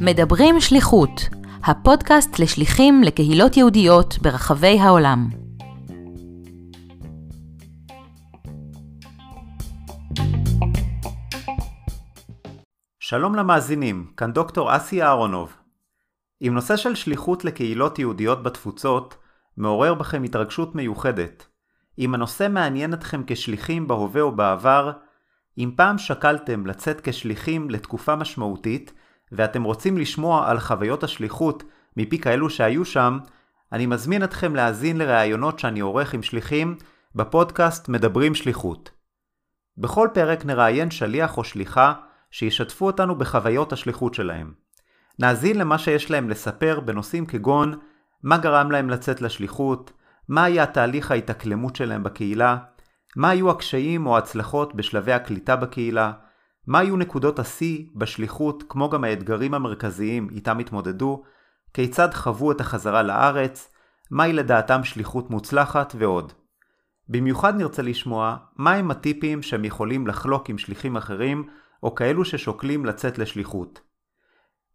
מדברים שליחות, הפודקאסט לשליחים לקהילות יהודיות ברחבי העולם. שלום למאזינים, כאן דוקטור אסי אהרונוב. אם נושא של שליחות לקהילות יהודיות בתפוצות מעורר בכם התרגשות מיוחדת, אם הנושא מעניין אתכם כשליחים בהווה או בעבר, אם פעם שקלתם לצאת כשליחים לתקופה משמעותית, ואתם רוצים לשמוע על חוויות השליחות מפי כאלו שהיו שם, אני מזמין אתכם להאזין לראיונות שאני עורך עם שליחים בפודקאסט מדברים שליחות. בכל פרק נראיין שליח או שליחה שישתפו אותנו בחוויות השליחות שלהם. נאזין למה שיש להם לספר בנושאים כגון מה גרם להם לצאת לשליחות, מה היה תהליך ההתאקלמות שלהם בקהילה, מה היו הקשיים או ההצלחות בשלבי הקליטה בקהילה, מה היו נקודות השיא בשליחות כמו גם האתגרים המרכזיים איתם התמודדו, כיצד חוו את החזרה לארץ, מהי לדעתם שליחות מוצלחת ועוד. במיוחד נרצה לשמוע מהם הטיפים שהם יכולים לחלוק עם שליחים אחרים או כאלו ששוקלים לצאת לשליחות.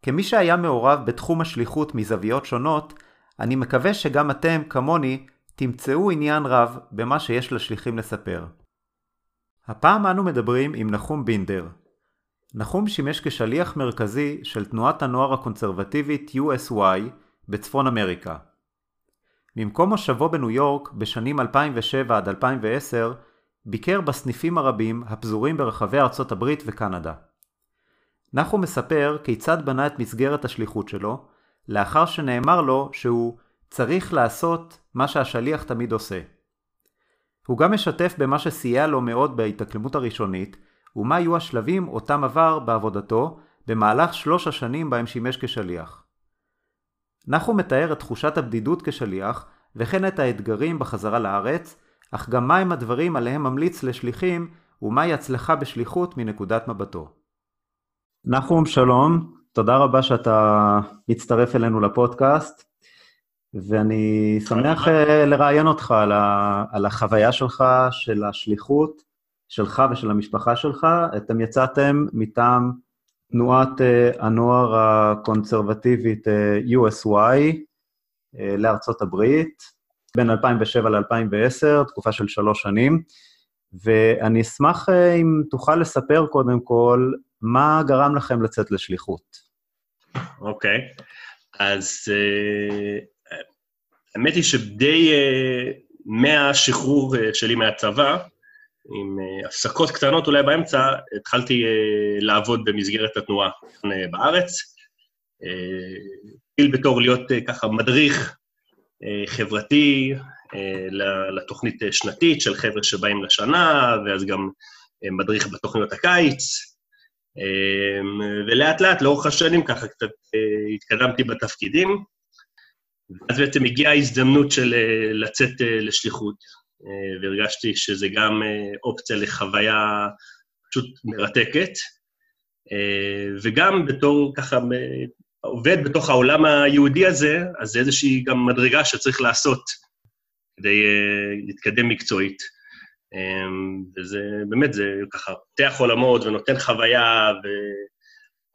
כמי שהיה מעורב בתחום השליחות מזוויות שונות, אני מקווה שגם אתם, כמוני, תמצאו עניין רב במה שיש לשליחים לספר. הפעם אנו מדברים עם נחום בינדר. נחום שימש כשליח מרכזי של תנועת הנוער הקונסרבטיבית USY בצפון אמריקה. ממקום מושבו בניו יורק בשנים 2007 עד 2010, ביקר בסניפים הרבים הפזורים ברחבי ארצות הברית וקנדה. נחום מספר כיצד בנה את מסגרת השליחות שלו, לאחר שנאמר לו שהוא צריך לעשות מה שהשליח תמיד עושה. הוא גם משתף במה שסייע לו מאוד בהתאקלמות הראשונית, ומה היו השלבים אותם עבר בעבודתו במהלך שלוש השנים בהם שימש כשליח. נחום מתאר את תחושת הבדידות כשליח, וכן את האתגרים בחזרה לארץ, אך גם מהם הדברים עליהם ממליץ לשליחים, ומהי הצלחה בשליחות מנקודת מבטו. נחום, שלום, תודה רבה שאתה מצטרף אלינו לפודקאסט. ואני שמח אה, לראיין אותך על, ה, על החוויה שלך, של השליחות שלך ושל המשפחה שלך. אתם יצאתם מטעם תנועת אה, הנוער הקונסרבטיבית אה, USY לארצות הברית, בין 2007 ל-2010, תקופה של שלוש שנים, ואני אשמח אם תוכל לספר קודם כל מה גרם לכם לצאת לשליחות. אוקיי, okay. אז האמת היא שדי uh, מהשחרור uh, שלי מהצבא, עם uh, הפסקות קטנות אולי באמצע, התחלתי לעבוד במסגרת התנועה בארץ. התחיל בתור להיות ככה מדריך חברתי לתוכנית שנתית של חבר'ה שבאים לשנה, ואז גם מדריך בתוכניות הקיץ. ולאט לאט, לאורך השנים, ככה קצת התקדמתי בתפקידים. ואז בעצם הגיעה ההזדמנות של אה, לצאת אה, לשליחות, אה, והרגשתי שזה גם אופציה לחוויה פשוט מרתקת, וגם בתור ככה עובד בתוך העולם היהודי הזה, אז זה איזושהי גם מדרגה שצריך לעשות כדי להתקדם מקצועית. וזה באמת, זה ככה פותח עולמות ונותן חוויה, ו...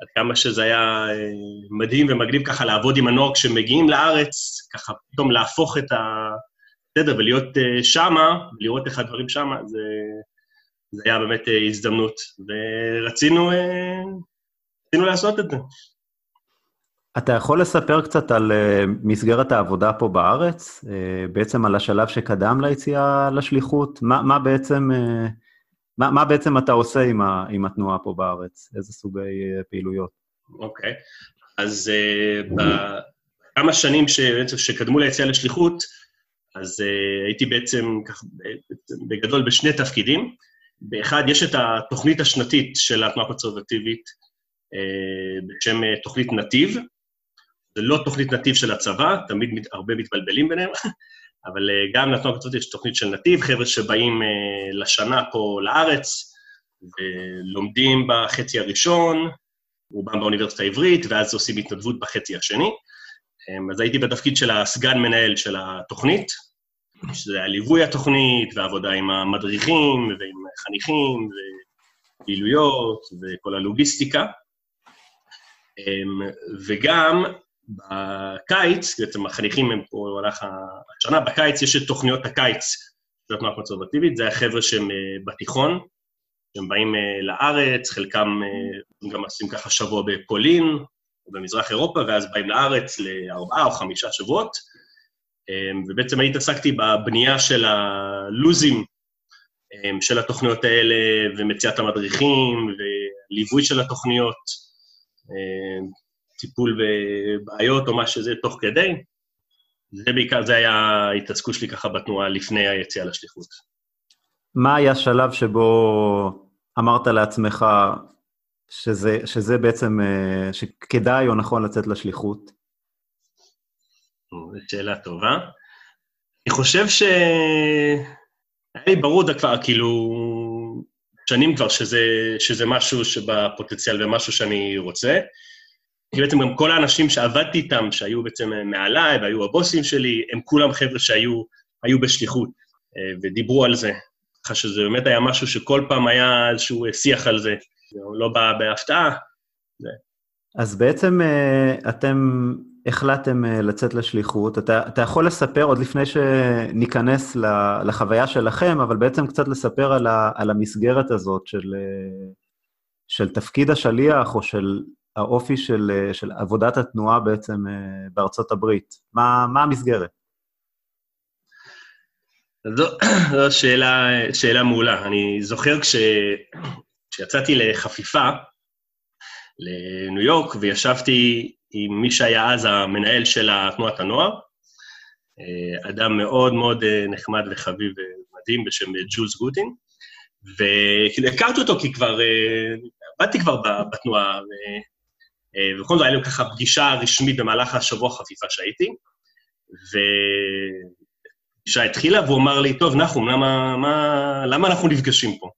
עד כמה שזה היה אה, מדהים ומגניב ככה לעבוד עם הנוער כשמגיעים לארץ, ככה פתאום להפוך את הסדר ולהיות אה, שמה, ולראות איך הדברים שמה, זה, זה היה באמת אה, הזדמנות. ורצינו רצינו לעשות את זה. אתה יכול לספר קצת על מסגרת העבודה פה בארץ, בעצם על השלב שקדם ליציאה לשליחות? מה, מה בעצם... מה, מה בעצם אתה עושה עם, ה, עם התנועה פה בארץ? איזה סוגי uh, פעילויות? אוקיי, okay. אז uh, בכמה שנים שבעצם שקדמו ליציאה לשליחות, אז uh, הייתי בעצם כך, בגדול בשני תפקידים. באחד, יש את התוכנית השנתית של התנועה הקונסרבטיבית uh, בשם uh, תוכנית נתיב. זה לא תוכנית נתיב של הצבא, תמיד הרבה מתבלבלים ביניהם. אבל אה, גם לתנועה הקבוצות יש תוכנית של נתיב, חבר'ה שבאים אה, לשנה פה לארץ, ולומדים בחצי הראשון, רובם באוניברסיטה העברית, ואז עושים התנדבות בחצי השני. אמ, אז הייתי בתפקיד של הסגן מנהל של התוכנית, שזה היה ליווי התוכנית, ועבודה עם המדריכים ועם חניכים, הפעילויות וכל הלוגיסטיקה. וגם בקיץ, בעצם החניכים הם פה במהלך השנה, בקיץ יש את תוכניות הקיץ של התנועה הקונסרבטיבית, זה החבר'ה שהם בתיכון, שהם באים לארץ, חלקם גם עושים ככה שבוע בפולין, או במזרח אירופה, ואז באים לארץ לארבעה או חמישה שבועות. ובעצם אני התעסקתי בבנייה של הלוזים של התוכניות האלה, ומציאת המדריכים, וליווי של התוכניות, טיפול בבעיות או מה שזה תוך כדי. זה בעיקר, זה היה ההתעסקות שלי ככה בתנועה לפני היציאה לשליחות. מה היה השלב שבו אמרת לעצמך שזה, שזה בעצם, אה, שכדאי או נכון לצאת לשליחות? זו שאלה טובה. אני חושב ש... היה לי ברור כבר, כאילו, שנים כבר שזה, שזה משהו שבפוטנציאל ומשהו שאני רוצה. כי בעצם גם כל האנשים שעבדתי איתם, שהיו בעצם מעליי והיו הבוסים שלי, הם כולם חבר'ה שהיו בשליחות אה, ודיברו על זה. ככה שזה באמת היה משהו שכל פעם היה איזשהו שיח על זה, לא בא בהפתעה. אז בעצם אה, אתם החלטתם אה, לצאת לשליחות. אתה, אתה יכול לספר, עוד לפני שניכנס לחוויה שלכם, אבל בעצם קצת לספר על, ה, על המסגרת הזאת של, אה, של תפקיד השליח, או של האופי של, אה, של עבודת התנועה בעצם בארצות הברית. מה, מה המסגרת? זו, זו שאלה, שאלה מעולה. אני זוכר כש, כשיצאתי לחפיפה לניו יורק, וישבתי עם מי שהיה אז המנהל של תנועת הנוער, אה, אדם מאוד מאוד אה, נחמד וחביב ומדהים בשם ג'ולס גוטין, וכאילו הכרתי אותו כי כבר, אה, עבדתי כבר בתנועה, ובכל זאת היה לנו ככה פגישה רשמית במהלך השבוע חפיפה שהייתי, ופגישה התחילה והוא אמר לי, טוב, נחום, למה, מה, למה אנחנו נפגשים פה?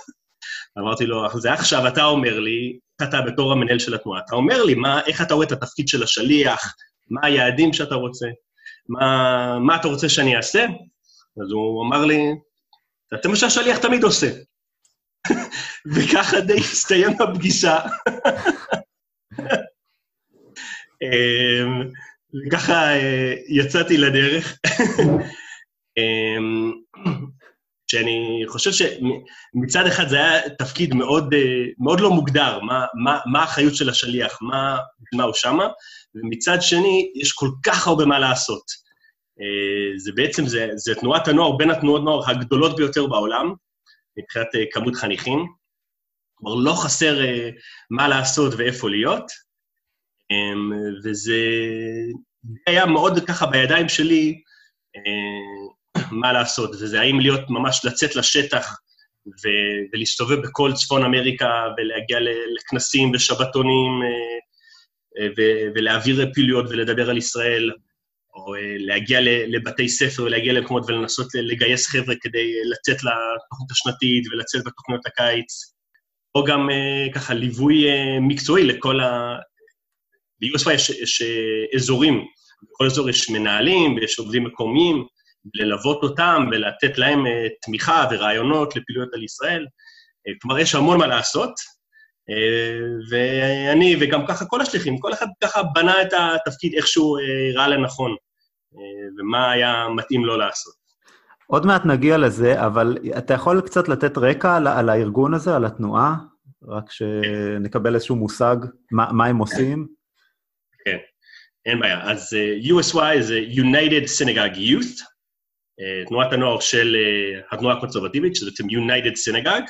אמרתי לו, זה עכשיו אתה אומר לי, אתה בתור המנהל של התנועה, אתה אומר לי מה, איך אתה רואה את התפקיד של השליח, מה היעדים שאתה רוצה, מה, מה אתה רוצה שאני אעשה? אז הוא אמר לי, זה מה שהשליח תמיד עושה. וככה די הסתיים הפגישה. אמ, וככה אה, יצאתי לדרך. אמ, שאני חושב שמצד אחד זה היה תפקיד מאוד, אה, מאוד לא מוגדר, מה, מה, מה האחריות של השליח, מה, מה הוא שמה, ומצד שני, יש כל כך הרבה מה לעשות. אה, זה בעצם, זה, זה תנועת הנוער בין התנועות נוער הגדולות ביותר בעולם, מבחינת כמות חניכים. כלומר, לא חסר מה לעשות ואיפה להיות, וזה היה מאוד ככה בידיים שלי, מה לעשות, וזה האם להיות ממש לצאת לשטח ו- ולהסתובב בכל צפון אמריקה ולהגיע לכנסים ושבתונים אה, ו- ולהעביר פעילויות ולדבר על ישראל, או אה, להגיע לבתי ספר ולהגיע למקומות ולנסות לגייס חבר'ה כדי לצאת לתוכנית השנתית ולצאת בתוכניות הקיץ, או גם אה, ככה ליווי מקצועי לכל ה... ב-USY יש, יש אזורים, בכל אזור יש מנהלים ויש עובדים מקומיים, ללוות אותם ולתת להם אה, תמיכה ורעיונות לפעילויות על ישראל. אה, כלומר, יש המון מה לעשות, אה, ואני, וגם ככה כל השליחים, כל אחד ככה בנה את התפקיד איכשהו ראה לנכון, ומה היה מתאים לו לעשות. עוד מעט נגיע לזה, אבל אתה יכול קצת לתת רקע על, על הארגון הזה, על התנועה? רק שנקבל איזשהו מושג מה, מה הם עושים. כן, אין בעיה. אז uh, USY זה United Synagogue Youth, אה, תנועת הנוער של אה, התנועה הקונסרבטיבית, שזה בעצם United Synagogue,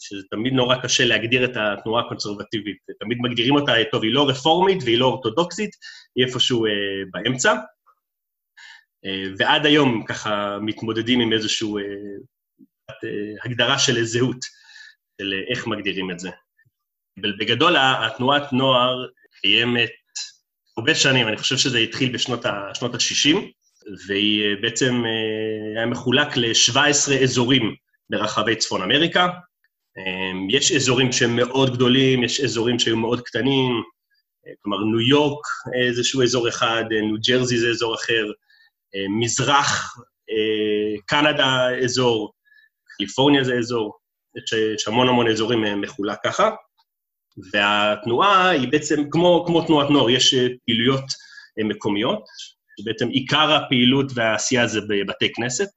שזה תמיד נורא קשה להגדיר את התנועה הקונסרבטיבית. תמיד מגדירים אותה, טוב, היא לא רפורמית והיא לא אורתודוקסית, היא איפשהו אה, באמצע. אה, ועד היום ככה מתמודדים עם איזושהי אה, אה, הגדרה של זהות, של אה, איך מגדירים את זה. בגדול, התנועת נוער קיימת הרבה שנים, אני חושב שזה התחיל בשנות ה-60, והיא אה, בעצם אה, היה מחולק ל-17 אזורים ברחבי צפון אמריקה. אה, יש אזורים שהם מאוד גדולים, יש אזורים שהיו מאוד קטנים, כלומר, ניו יורק איזשהו אזור אחד, ניו ג'רזי זה אזור אחר, מזרח, קנדה אזור, קליפורניה זה אזור. יש המון המון אזורים מחולק ככה, והתנועה היא בעצם כמו, כמו תנועת נוער, יש פעילויות מקומיות, שבעצם עיקר הפעילות והעשייה זה בבתי כנסת.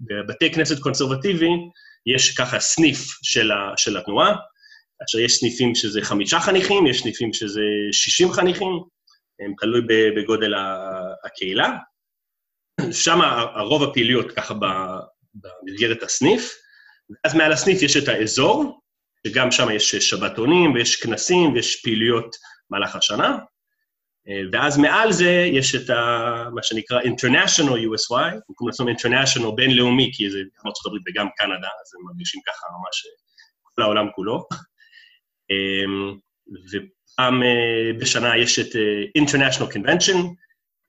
בבתי כנסת קונסרבטיביים יש ככה סניף של, ה, של התנועה, כאשר יש סניפים שזה חמישה חניכים, יש סניפים שזה שישים חניכים, הם תלוי בגודל הקהילה. שם הרוב הפעילויות ככה במסגרת הסניף, ואז מעל הסניף יש את האזור, שגם שם יש שבתונים ויש כנסים ויש פעילויות במהלך השנה, ואז מעל זה יש את ה, מה שנקרא International USY, במקום לעשות International בינלאומי, כי זה גם ארה"ב וגם קנדה, אז הם מרגישים ככה ממש כל העולם כולו. ופעם בשנה יש את International Convention,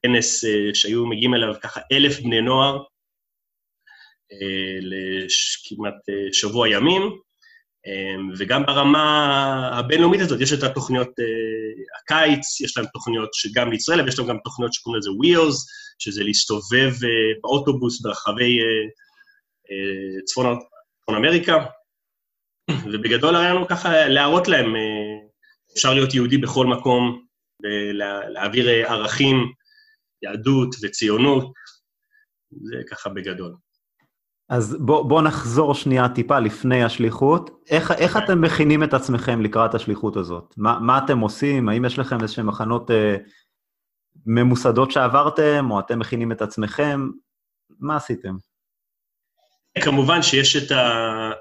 כנס שהיו מגיעים אליו ככה אלף בני נוער, לכמעט שבוע ימים, וגם ברמה הבינלאומית הזאת יש את התוכניות הקיץ, יש להם תוכניות שגם לישראל, אבל יש להם גם תוכניות שקוראים לזה Wheels, שזה להסתובב באוטובוס ברחבי צפון, צפון אמריקה, ובגדול הרעיון הוא ככה להראות להם, אפשר להיות יהודי בכל מקום, להעביר ערכים, יהדות וציונות, זה ככה בגדול. אז בואו בוא נחזור שנייה טיפה לפני השליחות. איך, איך אתם מכינים את עצמכם לקראת השליחות הזאת? מה, מה אתם עושים? האם יש לכם איזשהם מחנות אה, ממוסדות שעברתם, או אתם מכינים את עצמכם? מה עשיתם? כמובן שיש את, ה...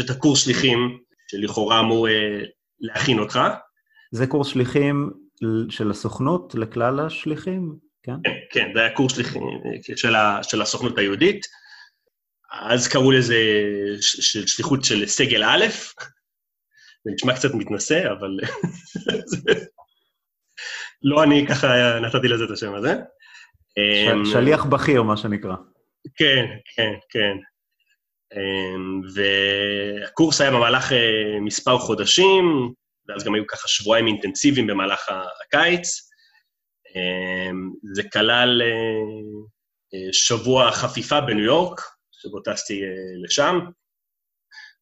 את הקורס שליחים, שלכאורה אמור אה, להכין אותך. זה קורס שליחים של הסוכנות לכלל השליחים? כן, כן, כן זה היה קורס שליחים אה, של, ה... של הסוכנות היהודית. אז קראו לזה של שליחות של סגל א', זה נשמע קצת מתנשא, אבל... לא אני ככה נתתי לזה את השם הזה. אמ, שליח בכיר, מה שנקרא. כן, כן, כן. אמ, והקורס היה במהלך אה, מספר חודשים, ואז גם היו ככה שבועיים אינטנסיביים במהלך הקיץ. אמ, זה כלל אה, אה, שבוע חפיפה בניו יורק, שבו טסתי uh, לשם,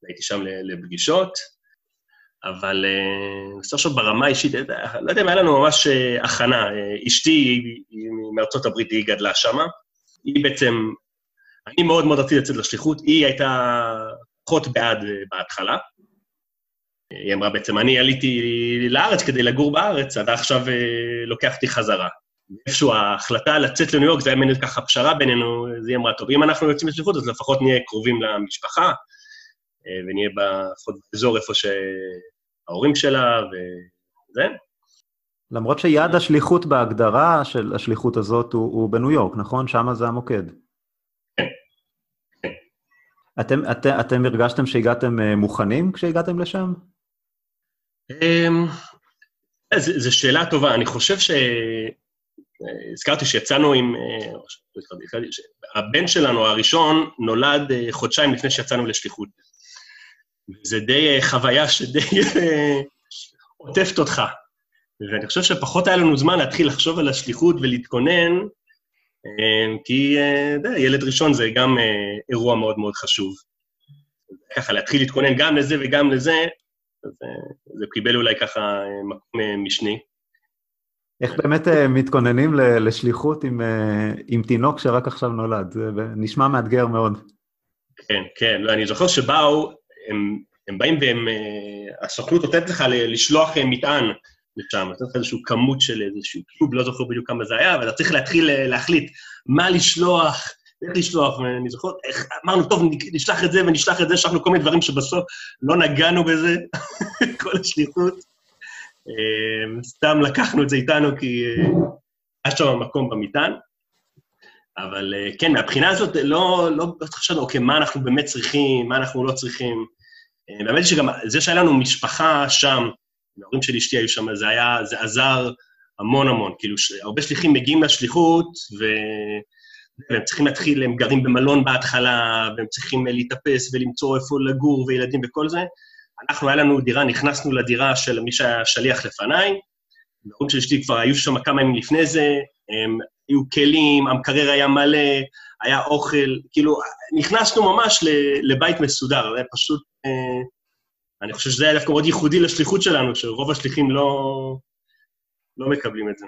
והייתי שם לפגישות, אבל בסוף uh, עכשיו ברמה האישית, לא יודע אם היה לנו ממש הכנה. אשתי, היא, מארצות הברית, היא גדלה שמה. היא בעצם, אני מאוד מאוד רציתי לצאת לשליחות, היא הייתה פחות בעד בהתחלה. היא אמרה בעצם, אני עליתי לארץ כדי לגור בארץ, אתה עכשיו לוקח חזרה. איפשהו ההחלטה לצאת לניו יורק, זה היה מעניין ככה פשרה בינינו, אז היא אמרה, טוב, אם אנחנו יוצאים לשליחות, אז לפחות נהיה קרובים למשפחה, אה, ונהיה לפחות באזור איפה שההורים שלה, וזה. למרות שיעד השליחות בהגדרה של השליחות הזאת הוא, הוא בניו יורק, נכון? שם זה המוקד. כן. כן. אתם, את, אתם הרגשתם שהגעתם אה, מוכנים כשהגעתם לשם? אמ, זו שאלה טובה. אני חושב ש... הזכרתי שיצאנו עם... אה, הבן שלנו הראשון נולד אה, חודשיים לפני שיצאנו לשליחות. זה די אה, חוויה שדי עוטפת אותך. ואני חושב שפחות היה לנו זמן להתחיל לחשוב על השליחות ולהתכונן, כי יודע, ילד ראשון זה גם אירוע מאוד מאוד חשוב. ככה, להתחיל להתכונן גם לזה וגם לזה, זה, זה קיבל אולי ככה מקום משני. איך באמת אה, מתכוננים לשליחות עם, אה, עם תינוק שרק עכשיו נולד? זה נשמע מאתגר מאוד. כן, כן. לא, אני זוכר שבאו, הם, הם באים והם... אה, הסוכנות נותנת לך לשלוח מטען לשם, נותנת לך איזושהי כמות של איזשהו קיוב, לא זוכר בדיוק כמה זה היה, אבל אתה צריך להתחיל להחליט מה לשלוח, איך לשלוח, ואני זוכר, איך, אמרנו, טוב, נשלח את זה ונשלח את זה, שלחנו כל מיני דברים שבסוף לא נגענו בזה, כל השליחות. אמ, סתם לקחנו את זה איתנו כי אה, היה שם מקום במטען. אבל אה, כן, מהבחינה הזאת לא, לא, לא חשבנו, אוקיי, מה אנחנו באמת צריכים, מה אנחנו לא צריכים. אה, באמת שגם זה שהיה לנו משפחה שם, ההורים של אשתי היו שם, זה היה, זה עזר המון המון. כאילו, הרבה שליחים מגיעים לשליחות, ו... והם צריכים להתחיל, הם גרים במלון בהתחלה, והם צריכים להתאפס ולמצוא איפה לגור וילדים וכל זה. אנחנו, היה לנו דירה, נכנסנו לדירה של מי שהיה שליח לפניי, ההורים של אשתי כבר היו שם כמה ימים לפני זה, הם היו כלים, המקרר היה מלא, היה אוכל, כאילו, נכנסנו ממש לבית מסודר, זה פשוט... אה, אני חושב שזה היה דווקא מאוד ייחודי לשליחות שלנו, שרוב השליחים לא, לא מקבלים את זה.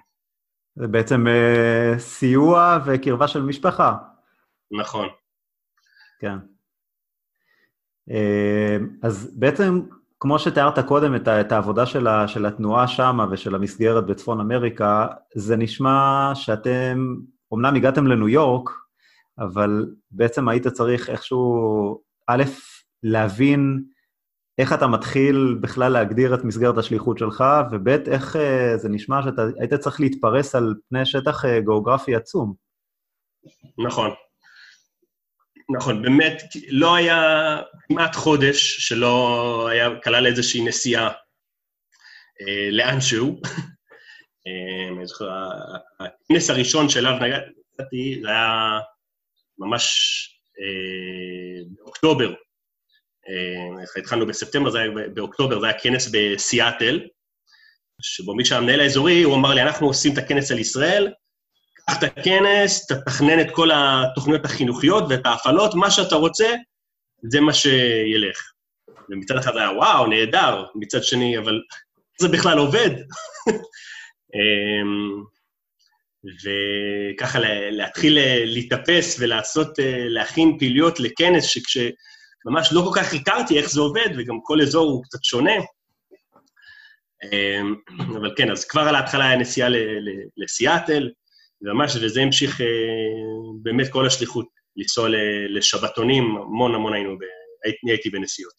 זה בעצם אה, סיוע וקרבה של משפחה. נכון. כן. אה, אז בעצם, כמו שתיארת קודם את, את העבודה של, ה, של התנועה שמה ושל המסגרת בצפון אמריקה, זה נשמע שאתם, אמנם הגעתם לניו יורק, אבל בעצם היית צריך איכשהו, א', להבין איך אתה מתחיל בכלל להגדיר את מסגרת השליחות שלך, וב', איך אה, זה נשמע שאתה היית צריך להתפרס על פני שטח אה, גיאוגרפי עצום. נכון. נכון, באמת, לא היה כמעט חודש שלא היה, כלל איזושהי נסיעה אה, לאנשהו. אה, אני זוכר, הכנס הראשון שאליו נגעתי, זה היה ממש אה, באוקטובר. אה, התחלנו בספטמבר, זה היה באוקטובר, זה היה כנס בסיאטל, שבו מי שהמנהל האזורי, הוא אמר לי, אנחנו עושים את הכנס על ישראל, קח את הכנס, תתכנן את כל התוכניות החינוכיות ואת ההפעלות, מה שאתה רוצה, זה מה שילך. ומצד אחד היה, וואו, נהדר, מצד שני, אבל זה בכלל עובד. אמ, וככה להתחיל להתאפס ולעשות, להכין פעילויות לכנס, שכשממש לא כל כך הכרתי איך זה עובד, וגם כל אזור הוא קצת שונה. אמ, אבל כן, אז כבר על ההתחלה היה נסיעה לסיאטל, וממש, וזה המשיך אה, באמת כל השליחות, לנסוע לשבתונים, המון המון היינו, ב... הייתי בנסיעות.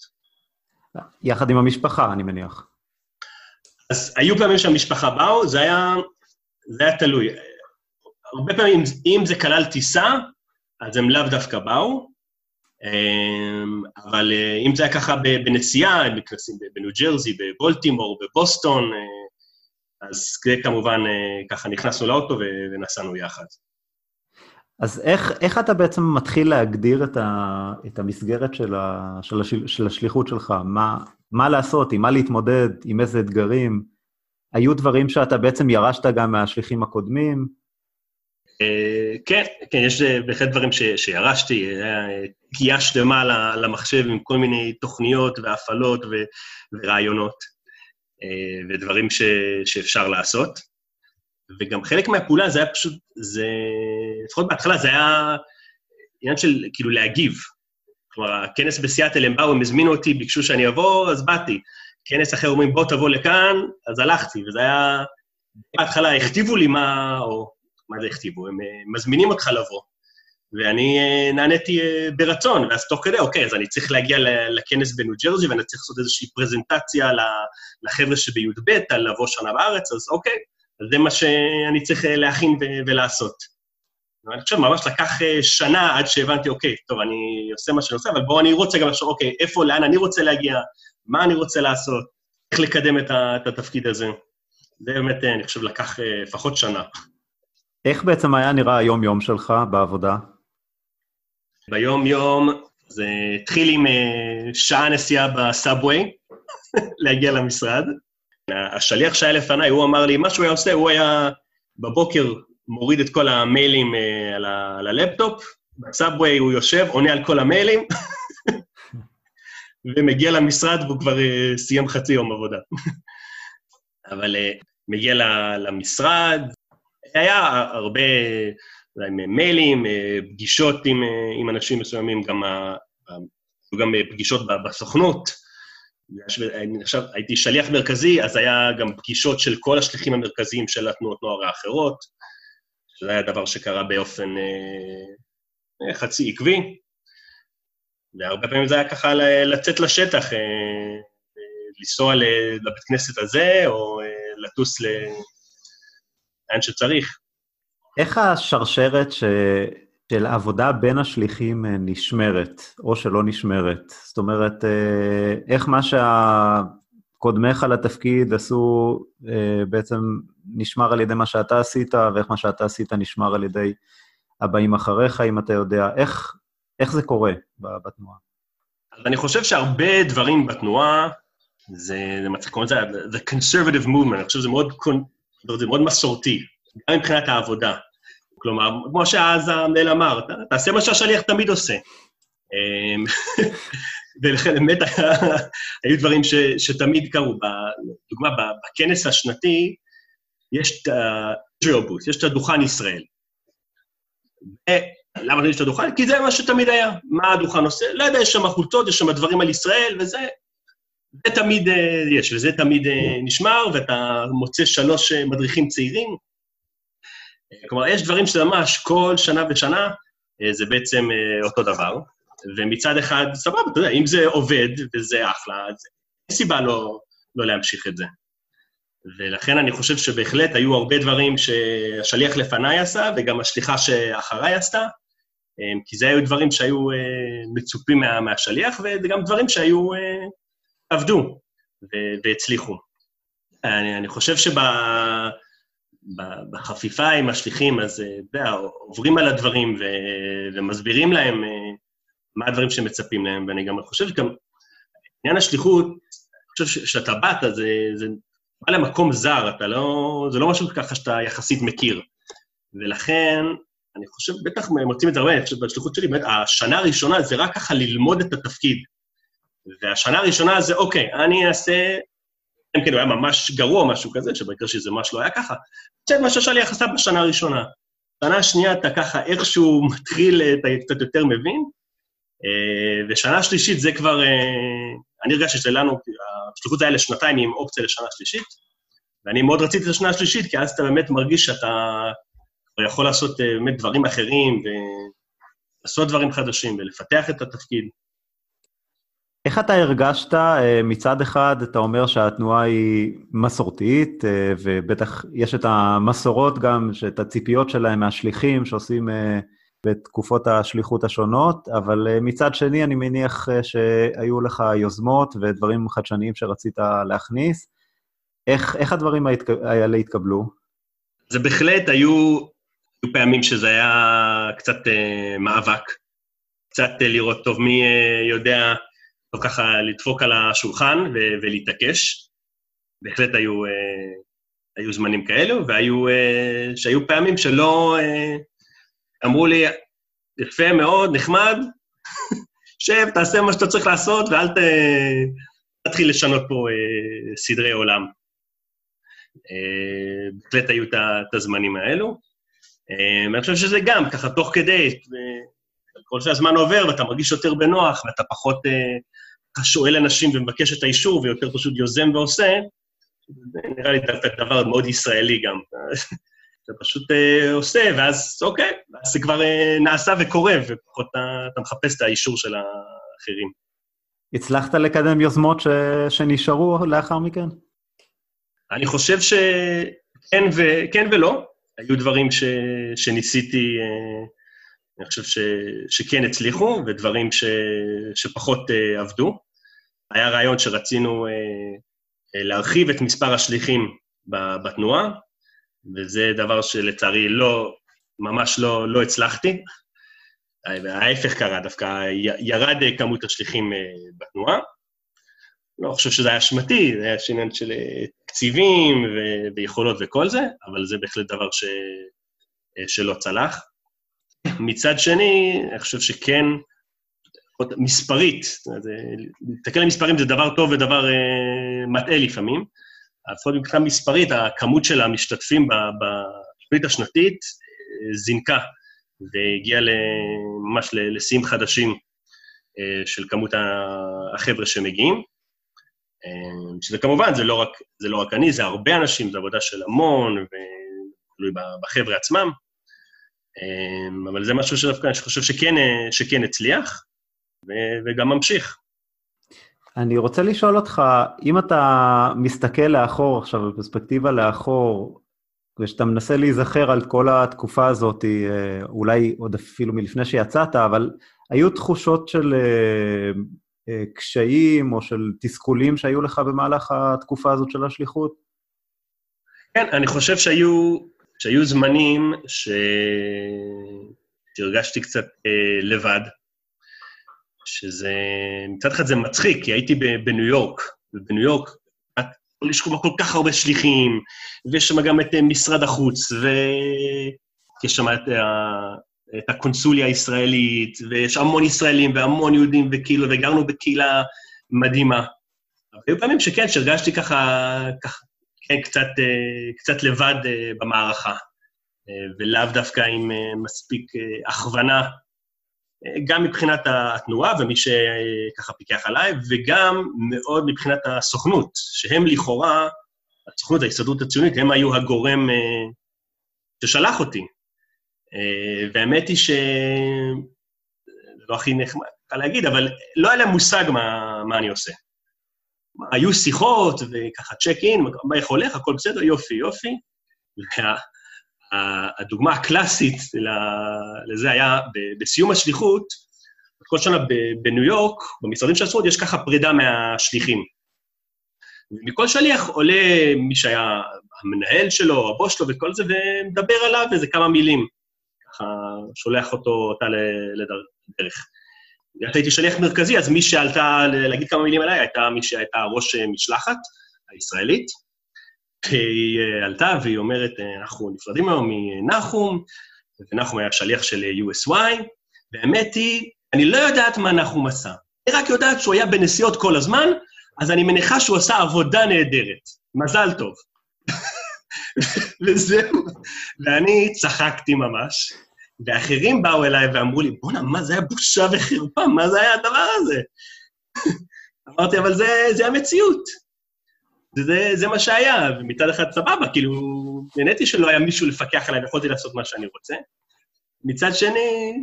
יחד עם המשפחה, אני מניח. אז היו פעמים שהמשפחה באו, זה היה, זה היה תלוי. הרבה פעמים, אם זה כלל טיסה, אז הם לאו דווקא באו, אמ, אבל אה, אם זה היה ככה בנסיעה, בניו ג'רזי, בבולטימור, בבוסטון, אה, אז כמובן, אה, ככה נכנסנו לאוטו ונסענו יחד. אז איך, איך אתה בעצם מתחיל להגדיר את, ה, את המסגרת של, ה, של, השל, של השליחות שלך? מה, מה לעשות, עם מה להתמודד, עם איזה אתגרים? היו דברים שאתה בעצם ירשת גם מהשליחים הקודמים? Uh, כן, כן, יש אה, בהחלט דברים ש, שירשתי, היה תקיעה שלמה למחשב עם כל מיני תוכניות והפעלות ורעיונות. אה, ודברים ש, שאפשר לעשות. וגם חלק מהפעולה זה היה פשוט, זה, לפחות בהתחלה זה היה עניין של כאילו להגיב. כלומר, הכנס בסיאטל, הם באו, הם הזמינו אותי, ביקשו שאני אבוא, אז באתי. כנס אחר אומרים, בוא תבוא לכאן, אז הלכתי, וזה היה... בהתחלה הכתיבו לי מה, או מה זה הכתיבו? הם מזמינים אותך לבוא. ואני אה, נעניתי אה, ברצון, ואז תוך כדי, אוקיי, אז אני צריך להגיע לכנס בניו ג'רזי, ואני צריך לעשות איזושהי פרזנטציה לחבר'ה שבי"ב על לבוא שנה בארץ, אז אוקיי, אז זה מה שאני צריך אה, להכין ולעשות. ואני חושב, ממש לקח שנה עד שהבנתי, אוקיי, טוב, אני עושה מה שאני עושה, אבל בואו אני רוצה גם לחשוב, אוקיי, איפה, לאן אני רוצה להגיע, מה אני רוצה לעשות, איך לקדם את התפקיד הזה. זה באמת, אני חושב, לקח לפחות שנה. איך בעצם היה נראה היום-יום שלך בעבודה? ביום-יום זה התחיל עם אה, שעה נסיעה בסאבווי, להגיע למשרד. השליח שהיה לפניי, הוא אמר לי, מה שהוא היה עושה, הוא היה בבוקר מוריד את כל המיילים אה, על הלפטופ, בסאבווי הוא יושב, עונה על כל המיילים, ומגיע למשרד והוא כבר אה, סיים חצי יום עבודה. אבל מגיע למשרד, היה הרבה מיילים, אה, פגישות עם, אה, עם אנשים מסוימים, גם, גם אה, פגישות בסוכנות. עכשיו הייתי שליח מרכזי, אז היה גם פגישות של כל השליחים המרכזיים של התנועות נוער האחרות, שזה היה דבר שקרה באופן אה, חצי עקבי, והרבה פעמים זה היה ככה לצאת לשטח, אה, לנסוע לבית כנסת הזה, או אה, לטוס לאן שצריך. איך השרשרת ש... של עבודה בין השליחים אה, נשמרת, או שלא נשמרת? זאת אומרת, אה, איך מה שהקודמיך לתפקיד עשו אה, בעצם נשמר על ידי מה שאתה עשית, ואיך מה שאתה עשית נשמר על ידי הבאים אחריך, אם אתה יודע. איך, איך זה קורה בתנועה? אז אני חושב שהרבה דברים בתנועה, זה, זה מצחיק, קוראים לזה The Conservative Movement, אני חושב שזה מאוד, זה מאוד מסורתי. גם מבחינת העבודה. כלומר, כמו שאז המנהל אמר, תעשה מה שהשליח תמיד עושה. אמ, ולכן באמת היו דברים ש, שתמיד קרו. לדוגמה, בכנס השנתי יש את Booth, יש את הדוכן ישראל. למה יש את הדוכן? כי זה מה שתמיד היה. מה הדוכן עושה? לא יודע, יש שם חולצות, יש שם דברים על ישראל, וזה... זה תמיד אה, יש, וזה תמיד אה, נשמר, ואתה מוצא שלוש אה, מדריכים צעירים. כלומר, יש דברים שזה ממש כל שנה ושנה, זה בעצם אותו דבר. ומצד אחד, סבבה, אתה יודע, אם זה עובד וזה אחלה, אז אין סיבה לא, לא להמשיך את זה. ולכן אני חושב שבהחלט היו הרבה דברים שהשליח לפניי עשה, וגם השליחה שאחריי עשתה, כי זה היו דברים שהיו מצופים מה, מהשליח, וגם דברים שהיו עבדו והצליחו. אני, אני חושב שבחפיפה עם השליחים, אז אתה יודע, עוברים על הדברים ו, ומסבירים להם מה הדברים שמצפים להם, ואני גם חושב שגם עניין השליחות, אני חושב שכשאתה באת, זה, זה בא למקום זר, אתה לא... זה לא משהו ככה שאתה יחסית מכיר. ולכן, אני חושב, בטח מוצאים את זה הרבה, אני חושב, בשליחות שלי, באמת, השנה הראשונה זה רק ככה ללמוד את התפקיד. והשנה הראשונה זה, אוקיי, אני אעשה, אם כן, הוא היה ממש גרוע, משהו כזה, שבעיקר שזה ממש לא היה ככה, זה מה שהשליח עשה בשנה הראשונה. שנה השנייה אתה ככה איכשהו מתחיל, אתה קצת יותר מבין, אה, ושנה שלישית זה כבר, אה, אני הרגשתי שזה לנו, השליחות זה היה לשנתיים עם אופציה לשנה שלישית, ואני מאוד רציתי את השנה השלישית, כי אז אתה באמת מרגיש שאתה יכול לעשות אה, באמת דברים אחרים, ולעשות דברים חדשים, ולפתח את התפקיד. איך אתה הרגשת? מצד אחד, אתה אומר שהתנועה היא מסורתית, ובטח יש את המסורות גם, את הציפיות שלהם מהשליחים שעושים בתקופות השליחות השונות, אבל אה, מצד שני, אני מניח אה, שהיו לך יוזמות ודברים חדשניים שרצית להכניס. איך, איך הדברים האלה התקבלו? זה בהחלט היו, היו פעמים שזה היה קצת אה, מאבק, קצת אה, לראות טוב מי אה, יודע, טוב ככה לדפוק על השולחן ולהתעקש. בהחלט היו, אה, היו זמנים כאלו, והיו אה, שהיו פעמים שלא... אה, אמרו לי, יפה מאוד, נחמד, שב, תעשה מה שאתה צריך לעשות ואל ת... תתחיל לשנות פה אה, סדרי עולם. אה, בהחלט היו את הזמנים האלו. אה, אני חושב שזה גם, ככה, תוך כדי, אה, כל שהזמן עובר ואתה מרגיש יותר בנוח ואתה פחות אה, שואל אנשים ומבקש את האישור ויותר פשוט יוזם ועושה, זה נראה לי דבר מאוד ישראלי גם. אתה פשוט אה, עושה, ואז אוקיי, אז זה כבר אה, נעשה וקורה, ופחות אתה, אתה מחפש את האישור של האחרים. הצלחת לקדם יוזמות ש... שנשארו לאחר מכן? אני חושב שכן ו... כן ולא. היו דברים ש... שניסיתי, אה, אני חושב ש... שכן הצליחו, ודברים ש... שפחות אה, עבדו. היה רעיון שרצינו אה, להרחיב את מספר השליחים בתנועה, וזה דבר שלצערי לא, ממש לא, לא הצלחתי. ההפך קרה, דווקא ירד כמות השליחים אה, בתנועה. לא חושב שזה היה אשמתי, זה היה עניין של תקציבים ו- ויכולות וכל זה, אבל זה בהחלט דבר ש... שלא צלח. מצד שני, אני חושב שכן, מספרית, להסתכל על מספרים זה דבר טוב ודבר מטעה לפעמים, לפחות מבחינה מספרית, הכמות של המשתתפים בתוכנית השנתית אה, זינקה, והגיעה ממש לשיאים חדשים אה, של כמות החבר'ה שמגיעים. אה, שזה כמובן, זה לא, רק, זה לא רק אני, זה הרבה אנשים, זו עבודה של המון, ותלוי בחבר'ה עצמם. אבל זה משהו שדווקא אני חושב שכן, שכן הצליח, וגם ממשיך. אני רוצה לשאול אותך, אם אתה מסתכל לאחור עכשיו, בפרספקטיבה לאחור, ושאתה מנסה להיזכר על כל התקופה הזאת, אה, אולי עוד אפילו מלפני שיצאת, אבל היו תחושות של אה, אה, קשיים או של תסכולים שהיו לך במהלך התקופה הזאת של השליחות? כן, אני חושב שהיו, שהיו זמנים ש... שהרגשתי קצת אה, לבד, שזה, מצד אחד זה מצחיק, כי הייתי בניו יורק, ובניו יורק יש שם כל כך הרבה שליחים, ויש שם גם את אה, משרד החוץ, יש שם את, את הקונסוליה הישראלית, ויש המון ישראלים והמון יהודים, וכאילו, וגרנו בקהילה מדהימה. היו פעמים שכן, שהרגשתי ככה, ככה כן, קצת, קצת לבד במערכה, ולאו דווקא עם מספיק הכוונה גם מבחינת התנועה ומי שככה פיקח עליי, וגם מאוד מבחינת הסוכנות, שהם לכאורה, הסוכנות, ההסתדרות הציונית, הם היו הגורם אה, ששלח אותי. אה, והאמת היא ש... זה לא הכי נחמד, להגיד, אבל לא היה להם מושג מה, מה אני עושה. היו שיחות, וככה צ'ק אין, מה איך הולך, הכל בסדר, יופי, יופי. הדוגמה הקלאסית לזה היה בסיום השליחות, כל שנה בניו יורק, במשרדים של הסוכנות, יש ככה פרידה מהשליחים. מכל שליח עולה מי שהיה המנהל שלו, הבוס שלו וכל זה, ומדבר עליו איזה כמה מילים. ככה שולח אותו, אותה לדרך. הייתי שליח מרכזי, אז מי שעלתה להגיד כמה מילים עליי הייתה מי שהייתה ראש משלחת הישראלית. היא אה, עלתה והיא אומרת, אה, אנחנו נפרדים היום מנחום, ונחום היה שליח של USY, והאמת היא, אני לא יודעת מה נחום עשה. אני רק יודעת שהוא היה בנסיעות כל הזמן, אז אני מניחה שהוא עשה עבודה נהדרת. מזל טוב. וזהו. ואני צחקתי ממש, ואחרים באו אליי ואמרו לי, בואנה, מה זה היה בושה וחרפה, מה זה היה הדבר הזה? אמרתי, אבל זה, זה המציאות. זה, זה מה שהיה, ומצד אחד סבבה, כאילו, נהניתי שלא היה מישהו לפקח עליי ויכולתי לעשות מה שאני רוצה. מצד שני,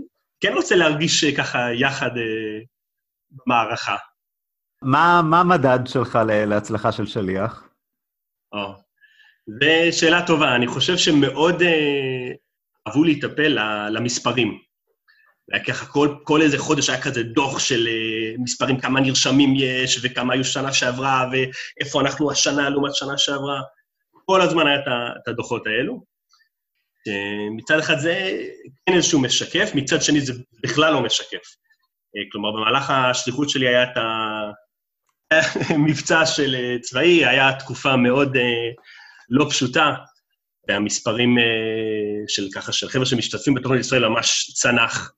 כן רוצה להרגיש ככה יחד אה, במערכה. מה, מה המדד שלך להצלחה של שליח? או, זו שאלה טובה. אני חושב שמאוד אה, אהבו להיטפל למספרים. היה ככה, כל, כל איזה חודש היה כזה דוח של uh, מספרים, כמה נרשמים יש, וכמה היו שנה שעברה, ואיפה אנחנו השנה לעומת שנה שעברה. כל הזמן היה את הדוחות האלו. מצד אחד זה כן איזשהו משקף, מצד שני זה בכלל לא משקף. Uh, כלומר, במהלך השליחות שלי היה את המבצע של uh, צבאי, היה תקופה מאוד לא פשוטה, והמספרים uh, של ככה, של חבר'ה שמשתתפים בתוכנית ישראל ממש צנח.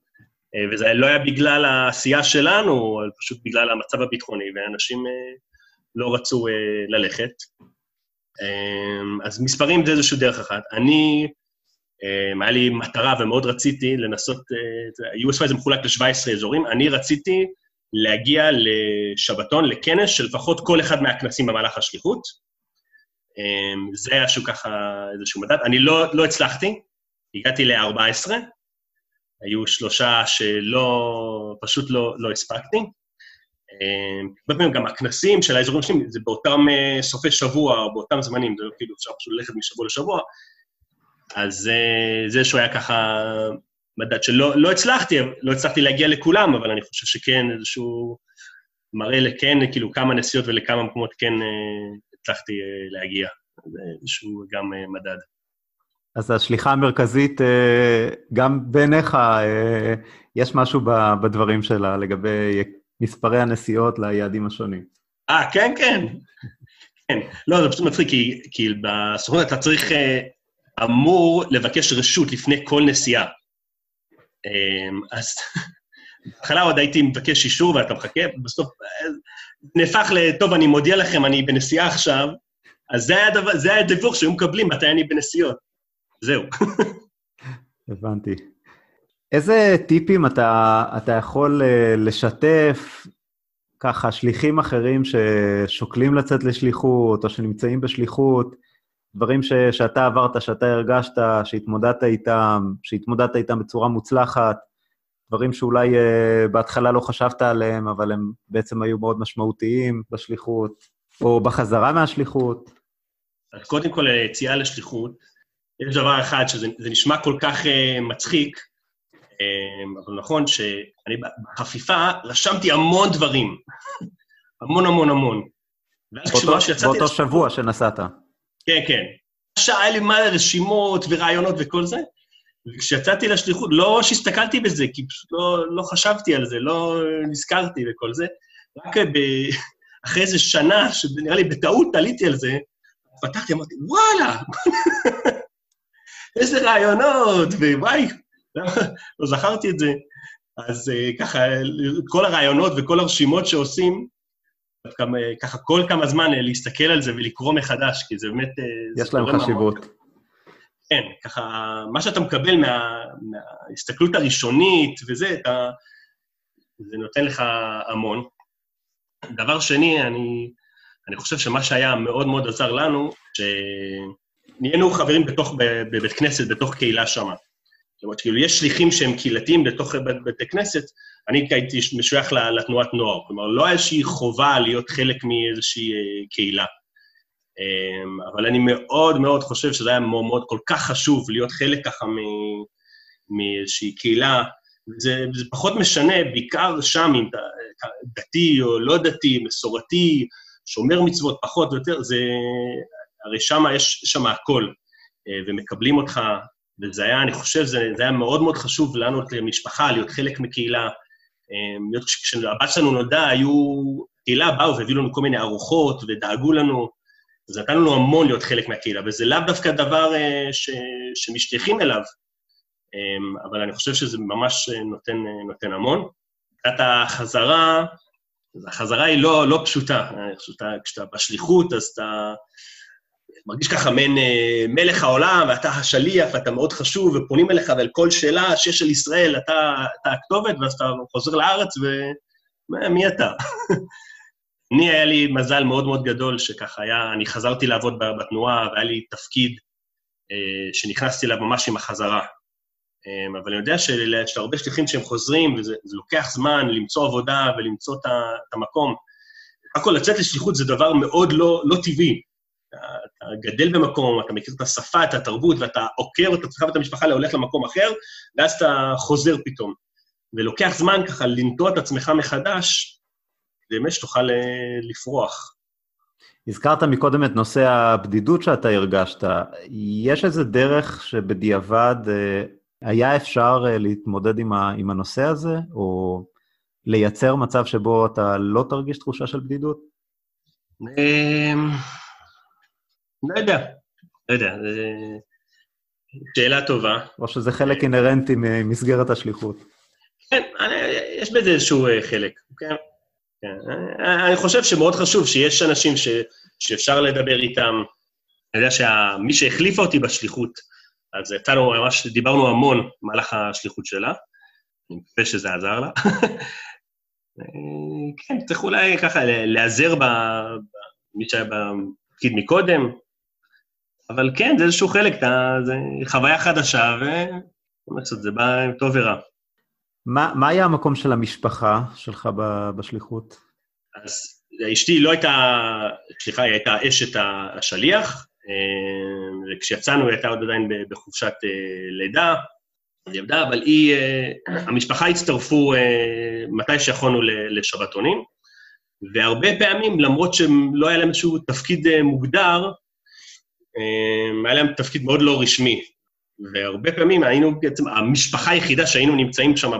אה, וזה לא היה בגלל העשייה שלנו, אלא פשוט בגלל המצב הביטחוני, ואנשים אה, לא רצו אה, ללכת. אז מספרים זה איזושהי דרך אחת. אני, היה לי מטרה ומאוד רציתי לנסות, USY זה מחולק ל-17 אזורים, אני רציתי להגיע לשבתון, לכנס של לפחות כל אחד מהכנסים במהלך השליחות. זה היה שהוא ככה איזשהו מדד. אני לא, לא הצלחתי, הגעתי ל-14, היו שלושה שלא, פשוט לא, לא הספקתי. אה, הרבה פעמים גם הכנסים של האזורים השונים, זה באותם אה, סופי שבוע או באותם זמנים, זה לא כאילו אפשר פשוט ללכת משבוע לשבוע. אז אה, זה שהוא היה ככה מדד שלא לא הצלחתי, לא הצלחתי להגיע לכולם, אבל אני חושב שכן איזשהו מראה לכן, כאילו, כמה נסיעות ולכמה מקומות כן הצלחתי להגיע. זה איזשהו גם מדד. אז השליחה המרכזית, אה, גם בעיניך, אה, יש משהו בדברים שלה לגבי מספרי הנסיעות ליעדים השונים. אה, כן, כן. כן. לא, זה פשוט מצחיק, כי, כי בסוכנות אתה צריך, אה, אמור לבקש רשות לפני כל נסיעה. אז בהתחלה עוד הייתי מבקש אישור ואתה מחכה, בסוף נהפך ל, טוב, אני מודיע לכם, אני בנסיעה עכשיו, אז זה היה, הדיווח שהיו מקבלים מתי אני בנסיעות. זהו. הבנתי. איזה טיפים אתה, אתה יכול אה, לשתף, ככה, שליחים אחרים ששוקלים לצאת לשליחות, או שנמצאים בשליחות, דברים ש, שאתה עברת, שאתה הרגשת, שהתמודדת איתם, שהתמודדת איתם בצורה מוצלחת, דברים שאולי uh, בהתחלה לא חשבת עליהם, אבל הם בעצם היו מאוד משמעותיים בשליחות, או בחזרה מהשליחות? אז קודם כל, היציאה לשליחות, יש דבר אחד שזה נשמע כל כך uh, מצחיק, uh, אבל נכון שאני בחפיפה רשמתי המון דברים, המון המון המון. באותו, באותו שבוע שנסעת. כן, כן. עכשיו היה לי מלא רשימות ורעיונות וכל זה, וכשיצאתי לשליחות, לא שהסתכלתי בזה, כי פשוט לא, לא חשבתי על זה, לא נזכרתי וכל זה, רק ב... אחרי איזה שנה, שנראה לי בטעות עליתי על זה, פתחתי, אמרתי, וואלה, איזה רעיונות, ווואי, לא זכרתי את זה. אז אה, ככה, כל הרעיונות וכל הרשימות שעושים, ככה כל כמה זמן להסתכל על זה ולקרוא מחדש, כי זה באמת... יש להם חשיבות. כן, ככה, מה שאתה מקבל מה, מההסתכלות הראשונית וזה, אתה, זה נותן לך המון. דבר שני, אני, אני חושב שמה שהיה מאוד מאוד עזר לנו, שנהיינו חברים בתוך, בבית כנסת, בתוך קהילה שמה. זאת אומרת, כאילו, יש שליחים שהם קהילתיים בתוך בתי כנסת, אני הייתי משוייך לתנועת נוער. כלומר, לא היה איזושהי חובה להיות חלק מאיזושהי אה, קהילה. אמ, אבל אני מאוד מאוד חושב שזה היה מאוד, מאוד כל כך חשוב להיות חלק ככה מאיזושהי קהילה. זה, זה פחות משנה, בעיקר שם, אם אתה דתי או לא דתי, מסורתי, שומר מצוות, פחות או יותר, זה... הרי שם יש שם הכל, אה, ומקבלים אותך, וזה היה, אני חושב, זה, זה היה מאוד מאוד חשוב לנו כמשפחה, להיות חלק מקהילה. אמ, כשהבת שלנו נולדה, היו... קהילה באו והביאו לנו כל מיני ארוחות ודאגו לנו, זה נתן לנו המון להיות חלק מהקהילה, וזה לאו דווקא דבר אה, ש, שמשתייכים אליו, אה, אבל אני חושב שזה ממש אה, נותן, אה, נותן המון. מבחינת החזרה, החזרה היא לא, לא פשוטה. כשאתה, כשאתה בשליחות, אז אתה מרגיש ככה מעין אה, מלך העולם, ואתה השליח, ואתה מאוד חשוב, ופונים אליך, ועל כל שאלה שיש של ישראל, אתה, אתה הכתובת, ואז אתה חוזר לארץ, ומי אתה? אני, היה לי מזל מאוד מאוד גדול שככה היה, אני חזרתי לעבוד בתנועה, והיה לי תפקיד אה, שנכנסתי אליו ממש עם החזרה. אה, אבל אני יודע שיש הרבה שליחים שהם חוזרים, וזה לוקח זמן למצוא עבודה ולמצוא את, המקום. הכל לצאת לשליחות זה דבר מאוד לא, לא טבעי. אתה גדל במקום, אתה מכיר את השפה, את התרבות, ואתה עוקר את עצמך ואת המשפחה להולך למקום אחר, ואז אתה חוזר פתאום. ולוקח זמן ככה לנטוע את עצמך מחדש, באמת שתוכל אה, לפרוח. הזכרת מקודם את נושא הבדידות שאתה הרגשת. יש איזה דרך שבדיעבד אה, היה אפשר אה, להתמודד עם, ה, עם הנושא הזה, או לייצר מצב שבו אתה לא תרגיש תחושה של בדידות? אמ, לא יודע, לא יודע, שאלה טובה. או שזה חלק אינהרנטי ממסגרת השליחות. כן, יש בזה איזשהו חלק, כן? כן. אני חושב שמאוד חשוב שיש אנשים ש, שאפשר לדבר איתם. אני יודע שמי שהחליפה אותי בשליחות, אז יצאנו, ממש דיברנו המון במהלך השליחות שלה, אני מקווה שזה עזר לה. כן, צריך אולי ככה להיעזר במי שהיה בתפקיד מקודם, אבל כן, זה איזשהו חלק, זה חוויה חדשה, וזה בא טוב ורע. מה, מה היה המקום של המשפחה שלך בשליחות? אז אשתי לא הייתה, סליחה, היא הייתה אשת השליח, אה, וכשיצאנו היא הייתה עוד עדיין בחופשת אה, לידה, היא עבדה, אבל היא, אה, המשפחה הצטרפו מתי שיכולנו לשבתונים, והרבה פעמים, למרות שלא היה להם איזשהו תפקיד מוגדר, היה להם תפקיד מאוד לא רשמי. והרבה פעמים היינו בעצם המשפחה היחידה שהיינו נמצאים שם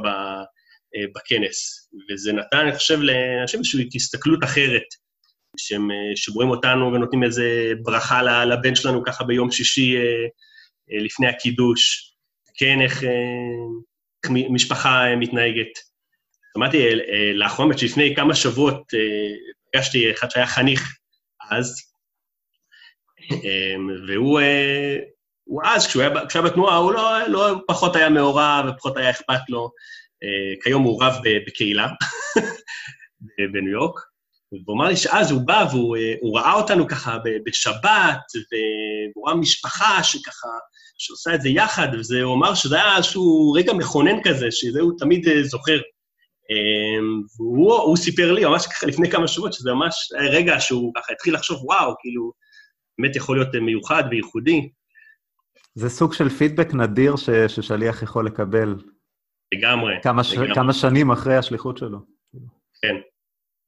אה, בכנס. וזה נתן, אני חושב, לאנשים איזושהי הסתכלות אחרת, שהם, אה, שרואים אותנו ונותנים איזה ברכה לבן שלנו ככה ביום שישי אה, לפני הקידוש. כן, איך, איך משפחה מתנהגת. שמעתי לאחרונה, שלפני כמה שבועות פגשתי אחד שהיה חניך אז, והוא הוא אז, כשהוא היה, כשהוא היה בתנועה, הוא לא, לא פחות היה מעורב ופחות היה אכפת לו. Uh, כיום הוא רב בקהילה בניו יורק. והוא אמר לי שאז הוא בא והוא uh, ראה אותנו ככה בשבת, והוא ראה משפחה שככה, שעושה את זה יחד, והוא אמר שזה היה איזשהו רגע מכונן כזה, שזה הוא תמיד uh, זוכר. Um, והוא סיפר לי, ממש ככה לפני כמה שבועות, שזה ממש רגע שהוא ככה התחיל לחשוב, וואו, כאילו, באמת יכול להיות מיוחד וייחודי. זה סוג של פידבק נדיר ש, ששליח יכול לקבל. לגמרי. כמה, ש, לגמרי. כמה שנים אחרי השליחות שלו. כן,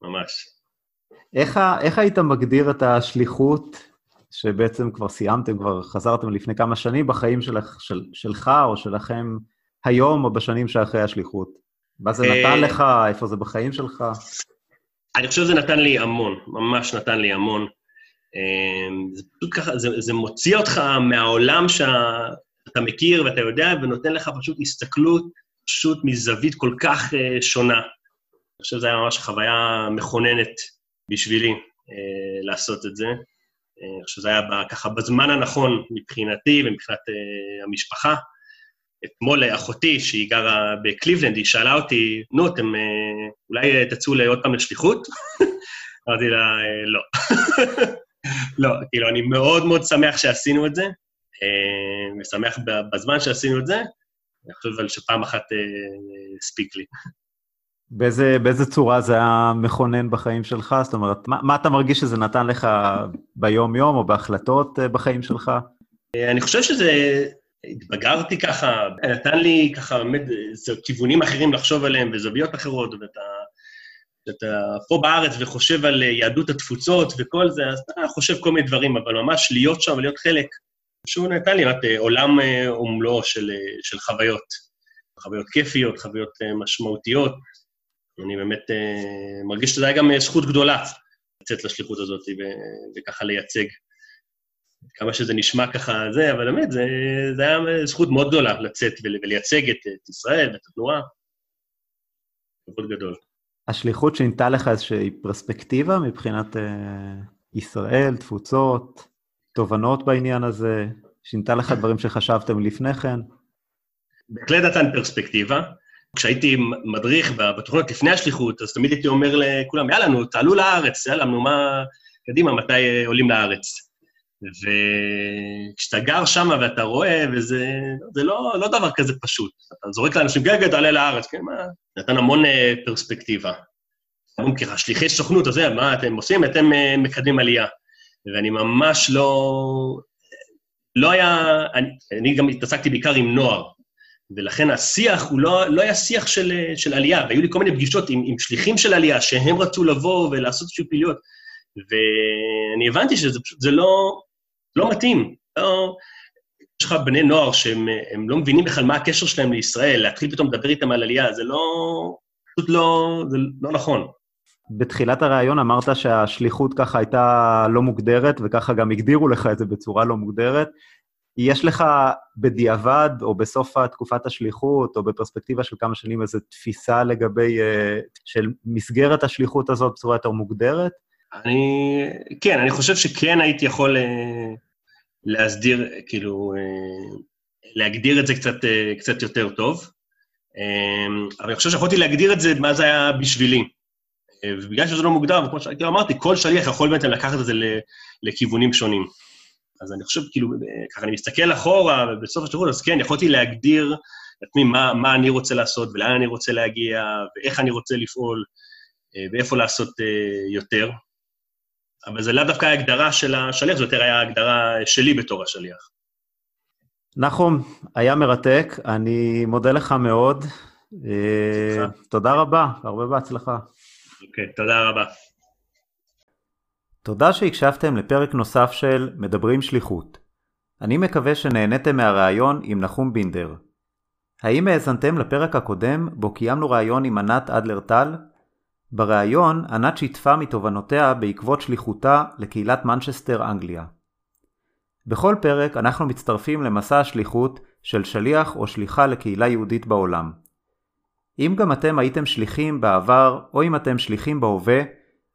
ממש. איך, איך היית מגדיר את השליחות שבעצם כבר סיימתם, כבר חזרתם לפני כמה שנים בחיים של, של, שלך או שלכם היום או בשנים שאחרי השליחות? מה זה נתן אה, לך? איפה זה בחיים שלך? אני חושב שזה נתן לי המון, ממש נתן לי המון. אמ, זה פשוט ככה, זה, זה מוציא אותך מהעולם שאתה אתה מכיר ואתה יודע, ונותן לך פשוט הסתכלות, פשוט מזווית כל כך uh, שונה. אני חושב שזו הייתה ממש חוויה מכוננת בשבילי uh, לעשות את זה. Uh, אני חושב שזה היה ככה בזמן הנכון מבחינתי ומבחינת המשפחה. אתמול אחותי, שהיא גרה בקליבלנד, היא שאלה אותי, נו, אתם אולי תצאו לעוד פעם לשליחות? אמרתי לה, לא. לא, כאילו, אני מאוד מאוד שמח שעשינו את זה, ושמח בזמן שעשינו את זה, אני חושב על שפעם אחת הספיק לי. באיזה, באיזה צורה זה היה מכונן בחיים שלך? זאת אומרת, מה, מה אתה מרגיש שזה נתן לך ביום-יום או בהחלטות אה, בחיים שלך? אני חושב שזה, התבגרתי ככה, נתן לי ככה באמת כיוונים אחרים לחשוב עליהם וזוויות אחרות, ואתה אתה פה בארץ וחושב על יהדות התפוצות וכל זה, אז אתה חושב כל מיני דברים, אבל ממש להיות שם ולהיות חלק, שהוא נתן לי רק אה, עולם אה, ומלואו של, של חוויות. חוויות כיפיות, חוויות משמעותיות. אני באמת מרגיש שזה היה גם אה, זכות גדולה לצאת לשליחות הזאת וככה לייצג. כמה שזה נשמע ככה זה, אבל באמת, זה, זה היה זכות מאוד גדולה לצאת ולייצג את, את ישראל ואת התנועה. כבוד גדול. השליחות שינתה לך איזושהי פרספקטיבה מבחינת uh, ישראל, תפוצות, תובנות בעניין הזה? שינתה לך דברים שחשבתם לפני כן? בהחלט נתן פרספקטיבה. כשהייתי מדריך בתוכניות לפני השליחות, אז תמיד הייתי אומר לכולם, יאללה, נו, תעלו לארץ, יאללה, נו, מה, קדימה, מתי אה, עולים לארץ? וכשאתה גר שם ואתה רואה, וזה זה לא, לא דבר כזה פשוט. אתה זורק לאנשים, גגד, תעלה לארץ, כן, מה? נתן המון אה, פרספקטיבה. אומרים ככה, שליחי סוכנות, אז מה אתם עושים? אתם אה, מקדמים עלייה. ואני ממש לא... לא היה... אני, אני גם התעסקתי בעיקר עם נוער, ולכן השיח הוא לא, לא היה שיח של, של עלייה, והיו לי כל מיני פגישות עם, עם שליחים של עלייה, שהם רצו לבוא ולעשות איזושהי פעילויות, ואני הבנתי שזה פשוט, זה לא, לא מתאים. לא, יש לך בני נוער שהם לא מבינים בכלל מה הקשר שלהם לישראל, להתחיל פתאום לדבר איתם על עלייה, זה לא, פשוט לא, זה לא נכון. בתחילת הראיון אמרת שהשליחות ככה הייתה לא מוגדרת, וככה גם הגדירו לך את זה בצורה לא מוגדרת. יש לך בדיעבד, או בסוף תקופת השליחות, או בפרספקטיבה של כמה שנים, איזו תפיסה לגבי, uh, של מסגרת השליחות הזאת בצורה יותר מוגדרת? אני, כן, אני חושב שכן הייתי יכול uh, להסדיר, כאילו, uh, להגדיר את זה קצת, uh, קצת יותר טוב. אבל אני חושב שיכולתי להגדיר את זה, מה זה היה בשבילי. ובגלל שזה לא מוגדר, וכמו שאמרתי, כל שליח יכול בעצם לקחת את זה לכיוונים שונים. אז אני חושב, כאילו, ככה אני מסתכל אחורה, ובסוף השירות, אז כן, יכולתי להגדיר לעצמי מה, מה אני רוצה לעשות, ולאן אני רוצה להגיע, ואיך אני רוצה לפעול, אה, ואיפה לעשות אה, יותר. אבל זה לאו דווקא ההגדרה של השליח, זה יותר היה ההגדרה שלי בתור השליח. נחום, היה מרתק, אני מודה לך מאוד. אה, תודה רבה, הרבה בהצלחה. אוקיי, תודה רבה. תודה שהקשבתם לפרק נוסף של מדברים שליחות. אני מקווה שנהניתם מהראיון עם נחום בינדר. האם האזנתם לפרק הקודם בו קיימנו ראיון עם ענת אדלר-טל? בראיון ענת שיתפה מתובנותיה בעקבות שליחותה לקהילת מנצ'סטר אנגליה. בכל פרק אנחנו מצטרפים למסע השליחות של שליח או שליחה לקהילה יהודית בעולם. אם גם אתם הייתם שליחים בעבר או אם אתם שליחים בהווה,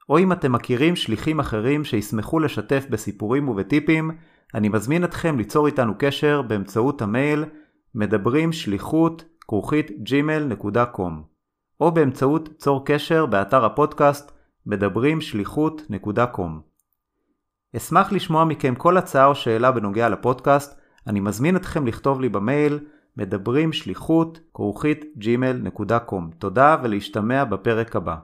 או אם אתם מכירים שליחים אחרים שישמחו לשתף בסיפורים ובטיפים, אני מזמין אתכם ליצור איתנו קשר באמצעות המייל מדברים שליחות כרוכית gmail.com או באמצעות צור קשר באתר הפודקאסט מדברים שליחות.com. אשמח לשמוע מכם כל הצעה או שאלה בנוגע לפודקאסט, אני מזמין אתכם לכתוב לי במייל מדברים שליחות כרוכית gmail.com. תודה ולהשתמע בפרק הבא.